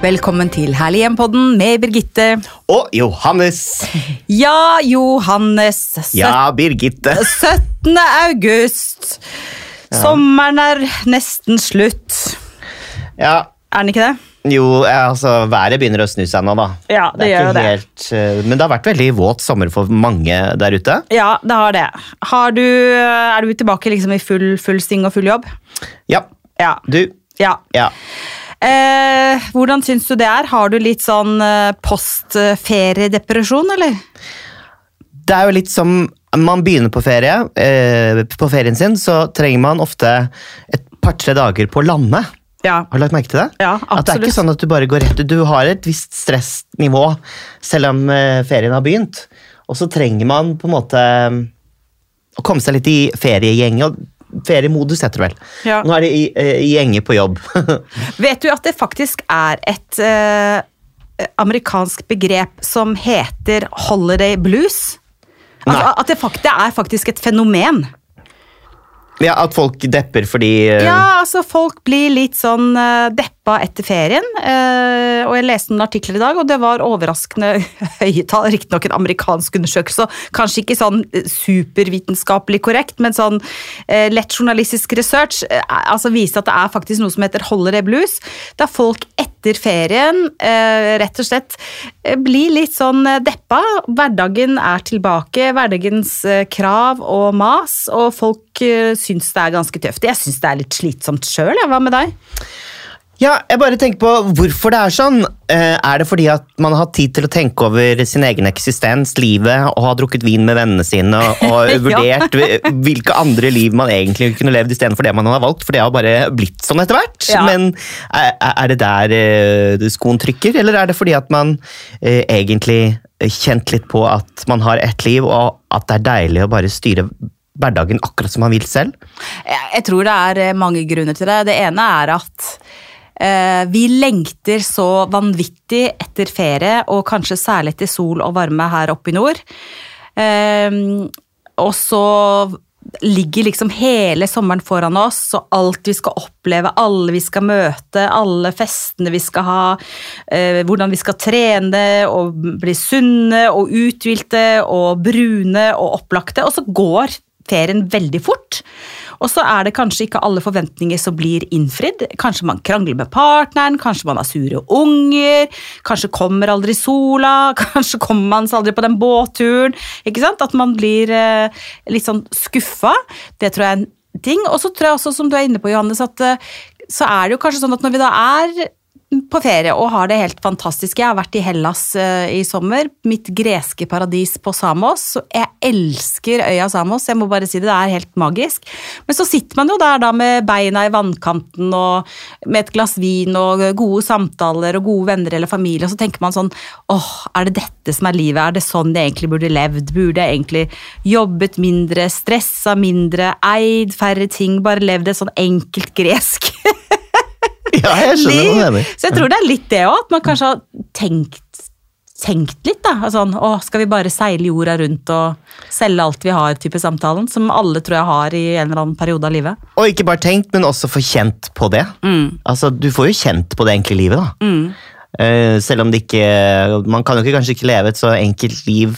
Velkommen til Herlig hjem-podden med Birgitte. Og Johannes. Ja, Johannes. Ja, Birgitte. 17. august. Sommeren er nesten slutt. Ja, Er den ikke det? jo, altså været begynner å snu seg nå, da. Ja, det det gjør det. Helt, eh, men det har vært veldig våt sommer for mange der ute. Ja, det har det. Har du, er du tilbake liksom i full, full sting og full jobb? Ja, Ja. du. ja. Ja. Eh, hvordan syns du det er? Har du litt sånn eh, postferiedepresjon, eller? Det er jo litt som man begynner på ferie. Eh, på ferien sin så trenger man ofte et par-tre dager på landet. Ja. Har du lagt merke til det? Ja, At det er ikke sånn at du bare går rett. Du har et visst stressnivå selv om eh, ferien har begynt. Og så trenger man på en måte å komme seg litt i feriegjenge. og Feriemodus heter det vel. Ja. Nå er det i, eh, i gjenge på jobb. Vet du at det faktisk er et eh, amerikansk begrep som heter holiday blues? Altså, at det, fakt det er faktisk et fenomen. ja, At folk depper fordi eh, Ja, altså Folk blir litt sånn eh, deppa etter ferien. eh, og Jeg leste noen artikler i dag, og det var overraskende høye tall. Riktignok en amerikansk undersøkelse, kanskje ikke sånn eh, supervitenskapelig korrekt, men sånn eh, lett journalistisk research altså viser at det er faktisk noe som heter holiday blues. Der folk etter ferien rett og slett blir litt sånn deppa. Hverdagen er tilbake, hverdagens krav og mas, og folk syns det er ganske tøft. Jeg syns det er litt slitsomt sjøl. Hva med deg? Ja, jeg bare tenker på hvorfor det er sånn. Eh, er det fordi at man har hatt tid til å tenke over sin egen eksistens, livet, og har drukket vin med vennene sine og, og vurdert hvi- hvilke andre liv man egentlig kunne levd istedenfor det man har valgt? For det har bare blitt sånn etter hvert. Ja. Men er, er det der eh, skoen trykker, eller er det fordi at man eh, egentlig kjent litt på at man har ett liv, og at det er deilig å bare styre hverdagen akkurat som man vil selv? Jeg, tror det er eh, mange grunner til det. Det ene er at eh, vi lengter så vanvittig etter ferie, og kanskje særlig etter sol og varme her oppe i nord. Eh, og så ligger liksom hele sommeren foran oss, og alt vi skal oppleve, alle vi skal møte, alle festene vi skal ha, eh, hvordan vi skal trene og bli sunne og uthvilte og brune og opplagte, og så går ferien veldig fort. Og så er det kanskje ikke alle forventninger som blir innfridd. Kanskje man krangler med partneren, kanskje man har sure unger, kanskje kommer aldri sola, kanskje kommer man seg aldri på den båtturen. Ikke sant? At man blir eh, litt sånn skuffa. Det tror jeg er en ting. Og så tror jeg også, som du er inne på, Johannes, at eh, så er det jo kanskje sånn at når vi da er på ferie og har det helt fantastisk. Jeg har vært i Hellas eh, i sommer. Mitt greske paradis på Samos. Jeg elsker øya Samos. Jeg må bare si det, det er helt magisk. Men så sitter man jo der da med beina i vannkanten og med et glass vin og gode samtaler og gode venner eller familie, og så tenker man sånn åh, er det dette som er livet? Er det sånn jeg egentlig burde levd? Burde jeg egentlig jobbet mindre, stressa mindre, eid færre ting, bare levd et sånn enkelt gresk? Ja, jeg skjønner hva du mener. Så jeg tror det er litt det òg, at man kanskje har tenkt, tenkt litt. da, altså, å, Skal vi bare seile jorda rundt og selge alt vi har, type samtalen, som alle tror jeg har i en eller annen periode av livet. Og ikke bare tenkt, men også få kjent på det. Altså, Du får jo kjent på det enkle livet, da. Eh, selv om det ikke Man kan jo ikke, kanskje ikke leve et så enkelt liv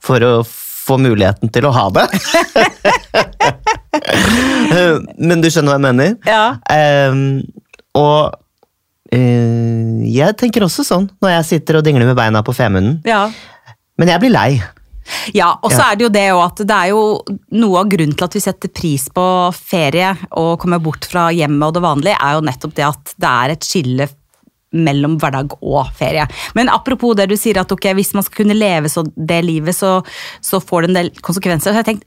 for å få muligheten til å ha det. Eh, men du skjønner hva jeg mener? Ja. Eh, og eh, jeg tenker også sånn når jeg sitter og dingler med beina på Femunden. Ja. Men jeg blir lei. Ja, og så Ja. er det jo det òg at det er jo noe av grunnen til at vi setter pris på ferie og kommer bort fra hjemmet og det vanlige, er jo nettopp det at det er et skille mellom hverdag og ferie. Men apropos det du sier at ok, hvis man skal kunne leve så det livet, så, så får det en del konsekvenser. Så jeg har tenkt,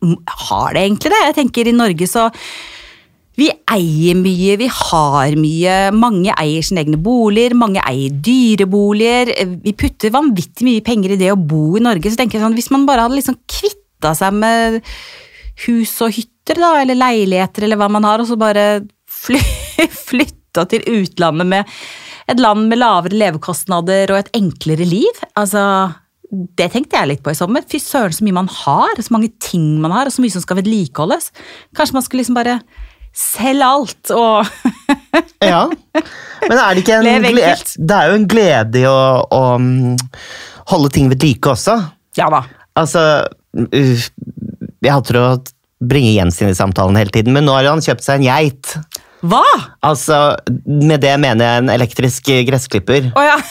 har det egentlig det? Jeg tenker i Norge så vi eier mye, vi har mye. Mange eier sine egne boliger, mange eier dyreboliger. Vi putter vanvittig mye penger i det å bo i Norge. Så tenker jeg sånn, Hvis man bare hadde liksom kvitta seg med hus og hytter, da, eller leiligheter, eller hva man har, og så bare fly, flytta til utlandet med et land med lavere levekostnader og et enklere liv. Altså, det tenkte jeg litt på i sommer. Fy søren, så mye man har, så mange ting man har, og så mye som skal vedlikeholdes. Kanskje man skulle liksom bare selge alt og Ja. Men er det ikke en glede. Det er jo en glede i å, å mm, holde ting ved like også. Ja da. Altså Jeg hater å bringe Jens inn i samtalen hele tiden, men nå har han kjøpt seg en geit. Hva? Altså, Med det mener jeg en elektrisk gressklipper. Å ja.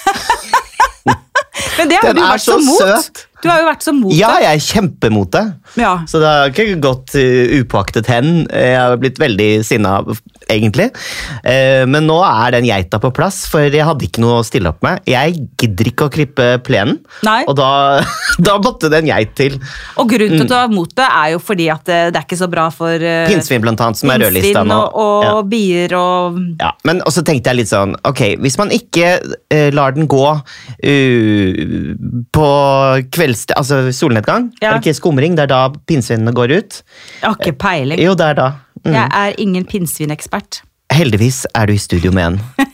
Men det har Den du vært så så mot. søt. Du har jo vært så mot Ja, jeg er kjempemot det. Ja. Så det har ikke gått uh, upåaktet hen. Jeg har blitt veldig sinna, egentlig. Eh, men nå er den geita på plass, for jeg hadde ikke noe å stille opp med. Jeg gidder ikke å klippe plenen, Nei. og da, da måtte det en geit til. Og grunnen Mm. til at du har mot det, er jo fordi at det, det er ikke så bra for uh, Pinnsvin, blant annet, som er rødlista nå. og, og Ja. bier og Ja, men også tenkte jeg litt sånn Ok, hvis man ikke uh, lar den gå uh, på kveldstid, altså solnedgang Ja. Er det ikke skumring? Det er da pinnsvinene går ut? Jeg har ikke peiling. Jo, det er da. Mm. Jeg er ingen pinnsvinekspert. Heldigvis er du i studio med en.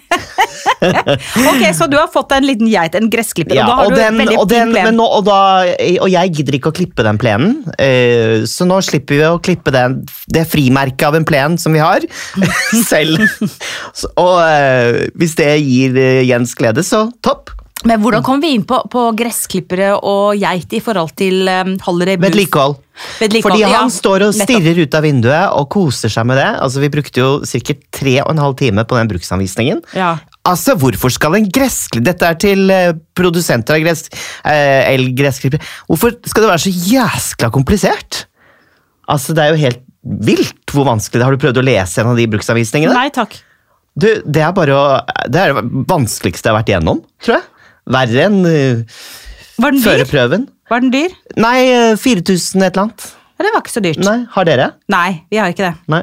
Ok, Så du har fått deg en liten geit, en gressklipper, Ja, og da har og, du den, og, den, nå, og, da, og jeg gidder ikke å klippe den plenen, uh, så nå slipper vi å klippe den, det frimerket av en plen som vi har, selv. Og uh, hvis det gir uh, Jens glede, så topp. Men hvordan kom vi inn på, på gressklippere og geit i forhold til um, Holiday Blues? Vedlikehold. Fordi han ja, står og nettopp. stirrer ut av vinduet og koser seg med det. Altså, Vi brukte jo ca. tre og en halv time på den bruksanvisningen. Ja. Altså, Hvorfor skal en gressklipper Dette er til uh, produsenter av gress, uh, elgressklippere. Hvorfor skal det være så jæskla komplisert? Altså, Det er jo helt vilt hvor vanskelig det er. Har du prøvd å lese en av de bruksanvisningene? Nei takk. Du, Det er bare å, det er det vanskeligste jeg har vært igjennom, tror jeg. Verre enn uh, Var den dyr? førerprøven. Var den dyr? Nei, eh, 4000 et eller annet. Ja, det var ikke så dyrt. Nei, Har dere? Nei, vi har ikke det. Nei.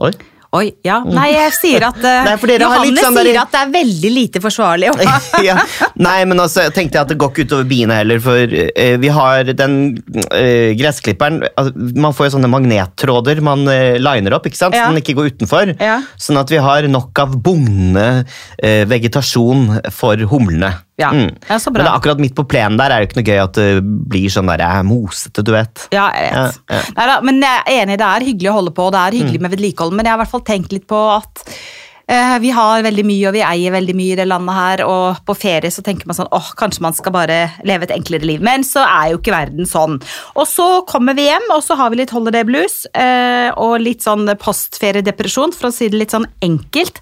Oi. Oi, ja. Nei, jeg sier at uh, Nei, Johanne sånn sier der- at det er veldig lite forsvarlig. ja. Nei, men altså, jeg tenkte at det går ikke utover biene heller, for uh, vi har den uh, gressklipperen altså, Man får jo sånne magnettråder man eh, liner opp, ikke sant? Ja. den ikke går utenfor. Ja. Sånn at vi har nok av bugnende eh, vegetasjon for humlene. Ja. Ja, så bra. Men det akkurat midt på plenen der er det ikke noe gøy at det blir sånn der eh, mosete, du vet. Ja, jeg vet. Ja, ja. Neida, men jeg er enig, det er hyggelig å holde på, og det er hyggelig Mm. med vedlikehold, men jeg har i hvert fall tenkt litt på at vi har veldig mye, og vi eier veldig mye i det landet her, og på ferie så tenker man sånn, åh, kanskje man skal bare leve et enklere liv, men så er jo ikke verden sånn. Og så kommer vi hjem, og så har vi litt holiday blues, eh, og litt sånn postferiedepresjon, for å si det litt sånn enkelt.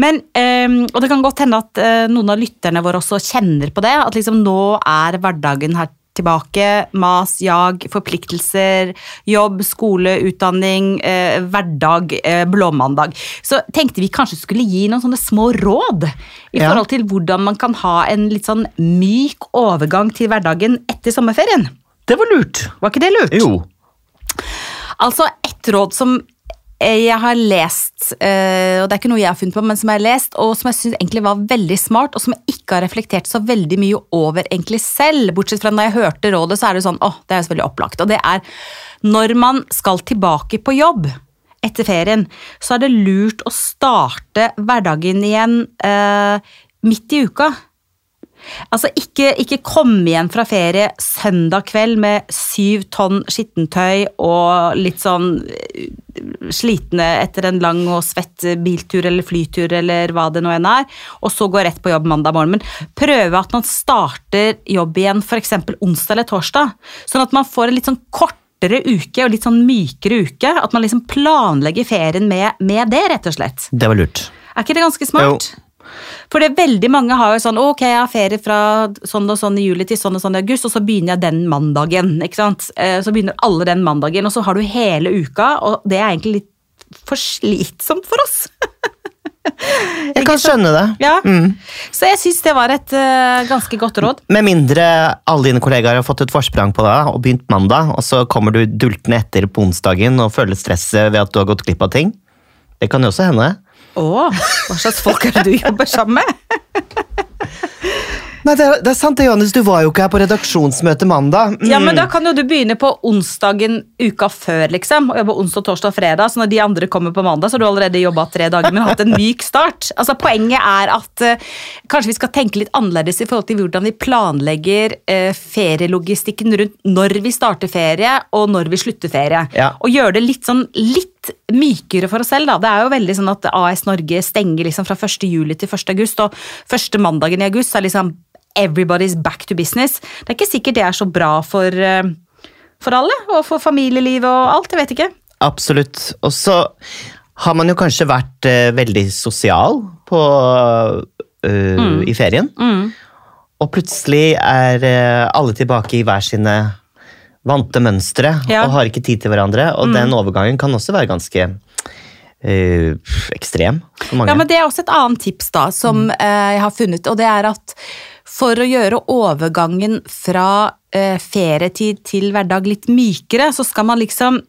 Men, eh, og det kan godt hende at eh, noen av lytterne våre også kjenner på det, at liksom nå er hverdagen her tilbake. Mas, jag, forpliktelser, jobb, skole, utdanning, eh, hverdag, eh, blåmandag. Så tenkte vi kanskje skulle gi noen sånne små råd i Ja. forhold til hvordan man kan ha en litt sånn myk overgang til hverdagen etter sommerferien. Det var lurt. Var ikke det lurt? Jo. Altså, et råd som jeg har lest, eh, og det er ikke noe jeg har funnet på, men som jeg har lest, og som jeg synes egentlig var veldig smart, og som jeg ikke har reflektert så veldig mye over egentlig selv, bortsett fra når jeg hørte rådet, så er det sånn, åh, det er jo veldig opplagt, og det er når man skal tilbake på jobb etter ferien, så er det lurt å starte hverdagen igjen eh, midt i uka. Altså, ikke, ikke komme igjen fra ferie søndag kveld med syv tonn skittentøy og litt sånn eh, slitne etter en lang og svett biltur eller flytur eller hva det nå enn er, og så gå rett på jobb mandag morgen. Men prøve at man starter jobb igjen f.eks. onsdag eller torsdag, sånn at man får en litt sånn kortere uke og litt sånn mykere uke. At man liksom planlegger ferien med, med det, rett og slett. Det var lurt. Er ikke det ganske smart? For det er veldig mange har jo sånn ok, jeg har ferie fra sånn og sånn i juli til sånn og sånn i august, og så begynner jeg den mandagen. ikke sant? Eh, Så begynner alle den mandagen, og så har du hele uka, og det er egentlig litt for slitsomt for oss. Jeg kan skjønne det. Ja. Så jeg syns det var et uh, ganske godt råd. Med mindre alle dine kollegaer har fått et forsprang på deg og begynt mandag, og så kommer du dultende etter på onsdagen og føler stresset ved at du har gått glipp av ting. Det kan jo også hende. Å, hva slags folk er det du jobber sammen med? Nei, det er, det er sant det, Johannes. Du var jo ikke her på redaksjonsmøte mandag. Mm. Ja, men Da kan jo du begynne på onsdagen uka før, liksom. Og jobbe onsdag, torsdag, og fredag. Så når de andre kommer på mandag, så har du allerede jobba tre dager, men hatt en myk start. Altså, Poenget er at uh, kanskje vi skal tenke litt annerledes i forhold til hvordan vi planlegger uh, ferielogistikken rundt når vi starter ferie og når vi slutter ferie. Ja. Og gjøre det litt sånn litt litt mykere for oss selv. Da. Det er jo veldig sånn at AS Norge stenger liksom fra 1. juli til 1. august, og første mandagen i august er liksom everybody's back to business. Det er ikke sikkert det er så bra for, eh, for alle, og for familielivet og alt. Jeg vet ikke. Absolutt. Og så har man jo kanskje vært eh, veldig sosial på, øh, i ferien. Og plutselig er eh, alle tilbake i hver sine vante mønstre Ja. og har ikke tid til hverandre. Og den overgangen kan også være ganske øh, ekstrem for mange. Ja, men Det er også et annet tips da, som mm. jeg har funnet, og det er at for å gjøre overgangen fra eh, ferietid til hverdag litt mykere, så skal man liksom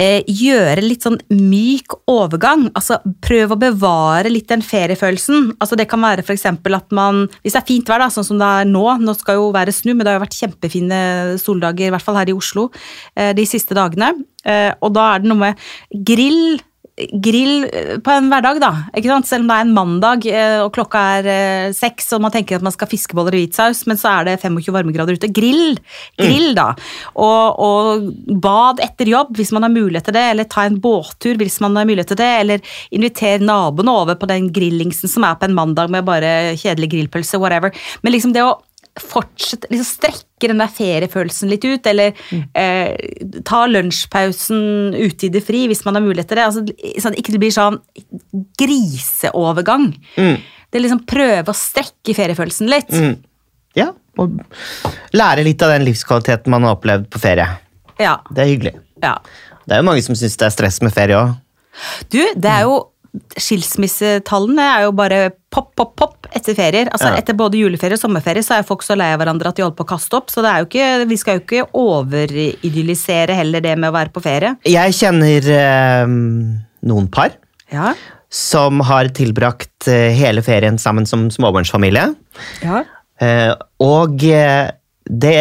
eh, gjøre litt sånn myk overgang. Altså prøv å bevare litt den feriefølelsen. Altså Det kan være eksempel at man, hvis det er fint vær, da, sånn som det er nå, nå skal jo være snu, men det har jo vært kjempefine soldager, i hvert fall her i Oslo, eh, de siste dagene. Eh, og da er det noe med grill grill eh, på en hverdag, da. Ikke sant? Selv om det er en mandag eh, og klokka er eh, seks og man tenker at man skal fiskeboller i hvitsaus, men så er det 25 varmegrader ute. Grill! Grill, da. Og, og bad etter jobb hvis man har mulighet til det, eller ta en båttur hvis man har mulighet til det, eller inviter naboene over på den grillingsen som er på en mandag med bare kjedelig grillpølse, whatever. Men liksom det å fortsette, liksom strekke den der feriefølelsen litt ut, eller eh, ta lunsjpausen ute i det fri hvis man har mulighet til det. Altså, sånn at ikke det blir sånn griseovergang. Det er liksom prøve å strekke feriefølelsen litt. Ja, og lære litt av den livskvaliteten man har opplevd på ferie. Ja, Det er hyggelig. ja. Det er jo mange som syns det er stress med ferie òg. Du, det er jo Skilsmissetallene er jo bare pop, pop, pop etter ferier. Altså Ja. Etter både juleferie og sommerferie så er folk så lei av hverandre at de holder på å kaste opp. Så er ikke, vi skal jo ikke overidyllisere heller det med å være på ferie. Jeg kjenner eh, noen par Ja, som har tilbrakt eh, hele ferien sammen som småbarnsfamilie. ja. Eh, og eh, det,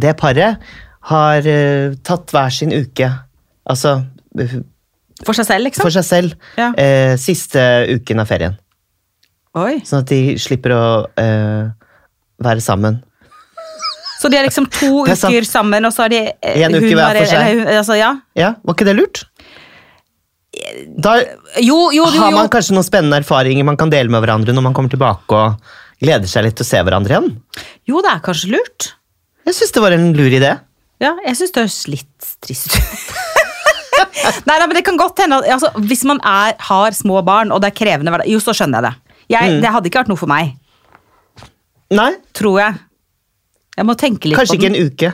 det paret har eh, tatt hver sin uke. Altså For seg selv, liksom? for seg selv. Ja. Eh, siste uken av ferien. Oi. Sånn at de slipper å uh, være sammen. Så de er liksom to er uker sammen, og så er de eh, En uke hver for seg. eller Altså, ja. Ja, Var ikke det lurt? Da Jo, jo, har jo. man kanskje noen spennende erfaringer man kan dele med hverandre når man kommer tilbake og gleder seg litt til å se hverandre igjen. jo, det er kanskje lurt. Jeg syns det var en lur idé. Ja, jeg syns det høres litt trist ut. Nei, nei, men det kan godt hende altså, Hvis man er, har små barn, og det er krevende hverdag Jo, så skjønner jeg det. Jeg, Mm. Det hadde ikke vært noe for meg, Nei, tror jeg. Jeg må tenke litt kanskje på ikke en uke.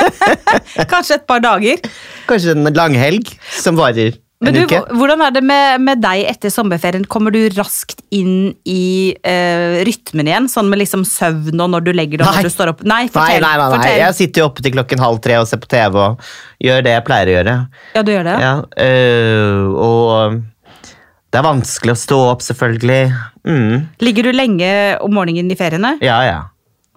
Kanskje et par dager. Kanskje en langhelg som varer en Men du, uke. hvordan er det med, med deg etter sommerferien? Kommer du raskt inn i uh, rytmen igjen? Sånn med liksom søvn og når du legger deg og når du står opp? Nei, fortell. nei, nei, nei. nei. Jeg sitter jo oppe til klokken halv tre og ser på TV og gjør det jeg pleier å gjøre. Ja, du gjør det? Ja, øh, og det er vanskelig å stå opp, selvfølgelig. Mm. Ligger du lenge om morgenen i feriene? Ja, ja.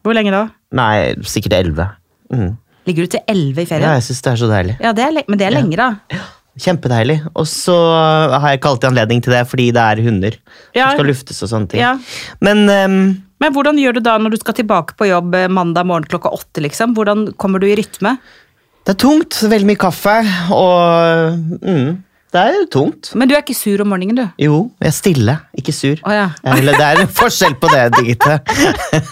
Hvor lenge da? Nei, sikkert elleve. Mm. Ligger du til elleve i Ja, jeg syns det er så deilig. Ja, det er, men det er lenge, da. Kjempedeilig. Og så har jeg ikke alltid anledning til det fordi det er hunder Ja. som skal luftes og sånne ting. Ja. Men um, Men hvordan gjør du da når du skal tilbake på jobb eh, mandag morgen klokka åtte? liksom? Hvordan kommer du i rytme? det er tungt. Veldig mye kaffe. Og mm, det er tungt. Men du er ikke sur om morgenen, du? Jo, jeg er stille, ikke sur. Oh, ja. Eller, det er en forskjell på det, Digite.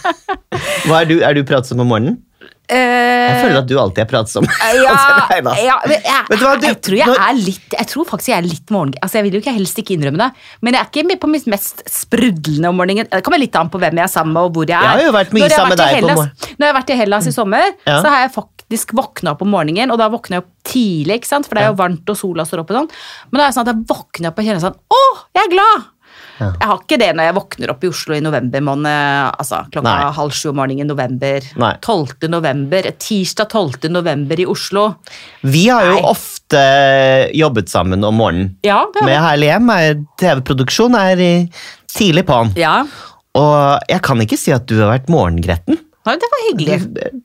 Hva er du, er du pratsom om morgenen? Jeg føler at du alltid er pratsom. Eh, ja, ja, men jeg, hva, du- jeg tror jeg er litt Jeg tror faktisk jeg er litt morgen... Altså Jeg vil jo ikke helst ikke innrømme det, men jeg er ikke på mitt mest sprudlende om morgenen. Det kommer litt an på hvem jeg er sammen med, og hvor jeg er. Jeg har jo vært mye sammen med deg på Hellas- morgen- Når jeg har vært i Hellas i sommer, Ja. så har jeg faktisk våkna opp om morgenen, og da våkner jeg opp tidlig, for det er jo varmt og sola står opp og sånn. Men da er det sånn at jeg våkner opp og kjenner sånn Å, jeg er glad! Ja. Jeg har ikke det når jeg våkner opp i Oslo i november måned, altså klokka Nei. halv sju om morgenen i november. Nei. 12. november, tirsdag 12. november i Oslo. Vi har jo Nei. ofte jobbet sammen om morgenen. Ja, Med Herlig hjem er TV-produksjon er tidlig på'n. Ja, Og jeg kan ikke si at du har vært morgengretten. Nei, det var hyggelig.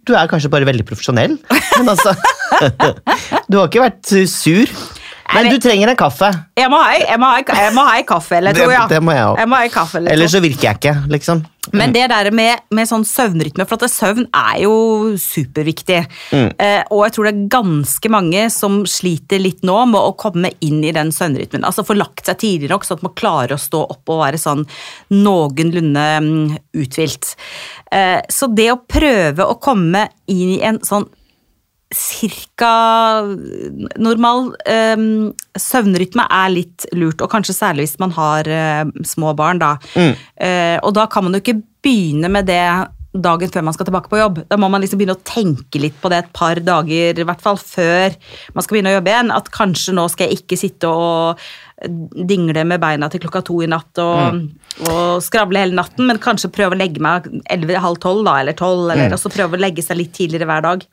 Du er kanskje bare veldig profesjonell. Men altså Du har ikke vært sur. Men du trenger en kaffe. Jeg må ha, jeg må ha, jeg må ha en kaffe eller to, ja. det må jeg. Jeg må ha en kaffe eller to. Ellers så virker jeg ikke, liksom. Men det der med, med sånn søvnrytme, for at søvn er jo superviktig. Eh, og jeg tror det er ganske mange som sliter litt nå med å komme inn i den søvnrytmen. Altså få lagt seg tidlig nok, sånn at man klarer å stå opp og være sånn noenlunde mm, uthvilt. Eh, så det å prøve å komme inn i en sånn cirka normal um, søvnrytme er litt lurt, og kanskje særlig hvis man har uh, små barn. Da. Eh, og da kan man jo ikke begynne med det dagen før man skal tilbake på jobb. Da må man liksom begynne å tenke litt på det et par dager i hvert fall før man skal begynne å jobbe igjen. At kanskje nå skal jeg ikke sitte og dingle med beina til klokka to i natt og, og skravle hele natten, men kanskje prøve å legge meg 11-halv tolv da, eller tolv, eller og så prøve å legge seg litt tidligere hver dag.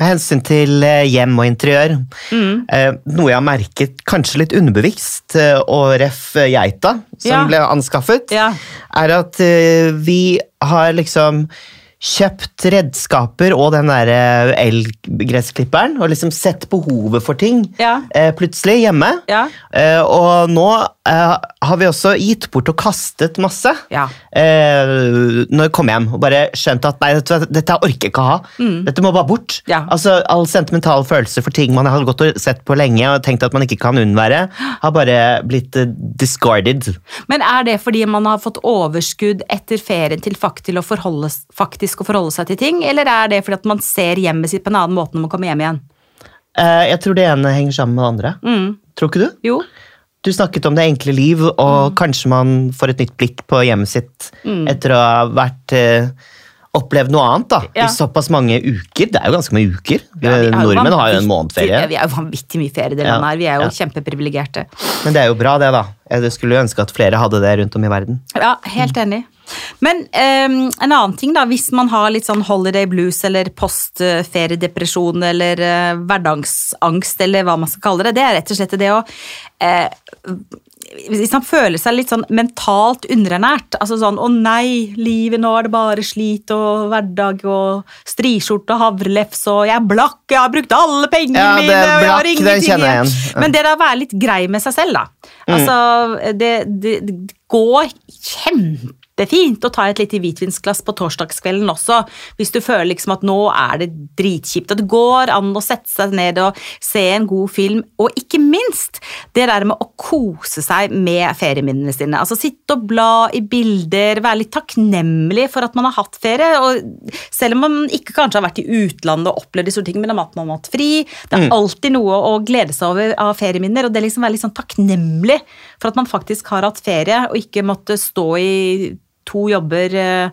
Med hensyn til eh, hjem og interiør, mm. noe jeg har merket kanskje litt underbevisst, eh, og ref eh, geita som Ja. ble anskaffet, Ja. er at eh, vi har liksom kjøpt redskaper og den der eh, elgressklipperen, og liksom sett behovet for ting Ja. eh, plutselig hjemme. Ja. Eh, og nå eh, har vi også gitt bort og kastet masse. Ja. Eh, når jeg kom hjem og bare skjønte at nei, dette, dette orker jeg ikke å ha. Dette må bare bort. Mm. Ja. Altså, All sentimental følelse for ting man har gått og sett på lenge og tenkt at man ikke kan unnvære, har bare blitt uh, discarded. Men er det fordi man har fått overskudd etter ferien til faktisk å forholde, faktisk å forholde seg til ting, eller er det fordi at man ser hjemmet sitt på en annen måte når man kommer hjem igjen? Eh, jeg tror det ene henger sammen med det andre. Tror ikke du? Jo. Du snakket om det enkle liv, og kanskje man får et nytt blikk på hjemmet sitt etter å ha vært eh, opplevd noe annet da, Ja. i såpass mange uker. Det er jo ganske mange uker. Ja, er Nordmenn har jo en månedferie. Vi er jo vanvittig mye ferie i det Ja, landet her. Vi er jo ja. kjempeprivilegerte. Men det er jo bra, det, da. Jeg skulle ønske at flere hadde det rundt om i verden. Ja, helt enig. Men um, en annen ting, da. Hvis man har litt sånn holiday blues eller postferiedepresjon eller uh, hverdagsangst eller hva man skal kalle det, det er rett og slett det å uh, hvis man føler seg litt sånn mentalt underernært, altså sånn 'Å nei, livet nå er det bare slit og hverdag og striskjorte og havrelefs og jeg er blakk, jeg har brukt alle pengene Ja, mine og jeg har ingenting igjen». Ja. Men det å være litt grei med seg selv, da. Altså, det, det, det går kjempefint å ta et lite hvitvinsglass på torsdagskvelden også, hvis du føler liksom at nå er det dritkjipt. At det går an å sette seg ned og se en god film, og ikke minst det der med å kose seg med ferieminnene sine. Altså sitte og bla i bilder, være litt takknemlig for at man har hatt ferie. og Selv om man ikke kanskje har vært i utlandet og opplevd store tingene, men at man har hatt fri. Det er alltid noe å glede seg over av ferieminner, og det er liksom være litt sånn takknemlig for at man faktisk har hatt ferie, og ikke måtte stå i to jobber eh,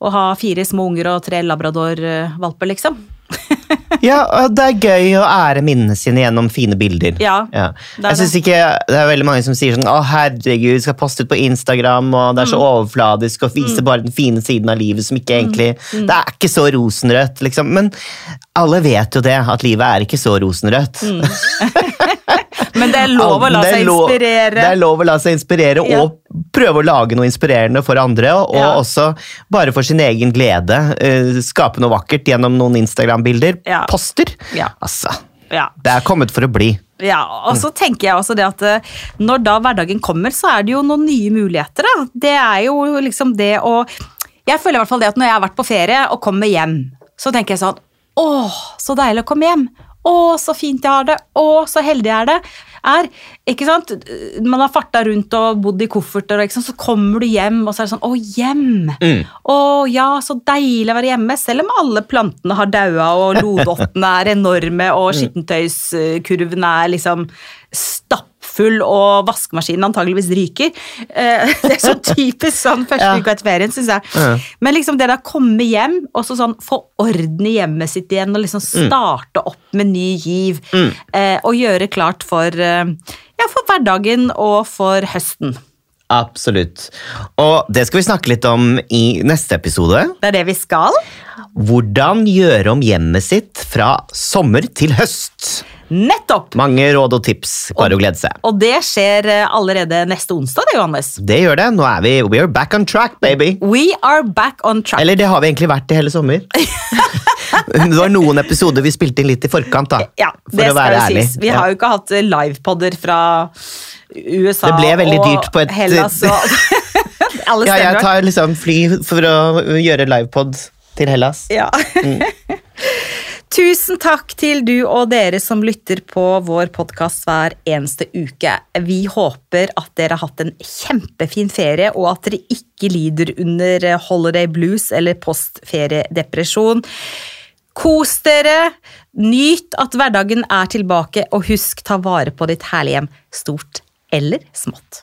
og ha fire små unger og tre labrador-valper, liksom. Ja, og det er gøy å ære minnene sine gjennom fine bilder. Ja, det er Jeg synes ikke, Det er veldig mange som sier sånn Å, herregud, skal poste ut på Instagram, og det er så Mm. overfladisk og viser bare den fine siden av livet som ikke egentlig Mm. Det er ikke så rosenrødt, liksom. Men alle vet jo det, at livet er ikke så rosenrødt. Men det er lov å la seg lov- inspirere. Det er lov å la seg inspirere, Ja. og prøve å lage noe inspirerende for andre. Og Ja. også bare for sin egen glede eh, skape noe vakkert gjennom noen Instagram-bilder. Ja. Poster. Ja. Altså, Ja. det er kommet for å bli. Ja, og så tenker jeg også det at eh, når da hverdagen kommer, så er det jo noen nye muligheter. da. Det er jo liksom det å Jeg føler i hvert fall det at når jeg har vært på ferie og kommer hjem, så tenker jeg sånn Åh, så deilig å komme hjem. Å, så fint jeg har det. Å, så heldig jeg er det. Er, ikke sant? Man har farta rundt og bodd i kofferter, og så kommer du hjem, og så er det sånn Å, hjem! Å ja, så deilig å være hjemme. Selv om alle plantene har daua, og lodottene er enorme, og skittentøyskurven er liksom stappfull, og vaskemaskinen antageligvis ryker. Eh, Det er så typisk sånn første uka etter ferien, syns jeg. Men liksom det å komme hjem og så sånn få orden i hjemmet sitt igjen, og liksom starte opp med ny giv, eh, og gjøre klart for, eh, ja, for hverdagen og for høsten. Absolutt. Og det skal vi snakke litt om i neste episode. Det er det vi skal. Hvordan gjøre om hjemmet sitt fra sommer til høst. Nettopp! Mange råd og tips. Bare å glede seg. Og det skjer eh, allerede neste onsdag, det, Johannes. Det gjør det. Nå er vi we are back on track, baby. We are back on track. Eller det har vi egentlig vært i hele sommer. det var noen episoder vi spilte inn litt i forkant, da. Ja, for det å være skal ærlig. sies. Vi har jo ikke hatt eh, livepodder fra USA Det og dyrt på et- Hellas og Alle Ja, jeg tar liksom fly for å gjøre livepod til Hellas. Ja. Mm. Tusen takk til du og dere som lytter på vår podkast hver eneste uke. Vi håper at dere har hatt en kjempefin ferie, og at dere ikke lider under holiday blues eller postferiedepresjon. Kos dere, nyt at hverdagen er tilbake, og husk ta vare på ditt herlige hjem, stort eller smått.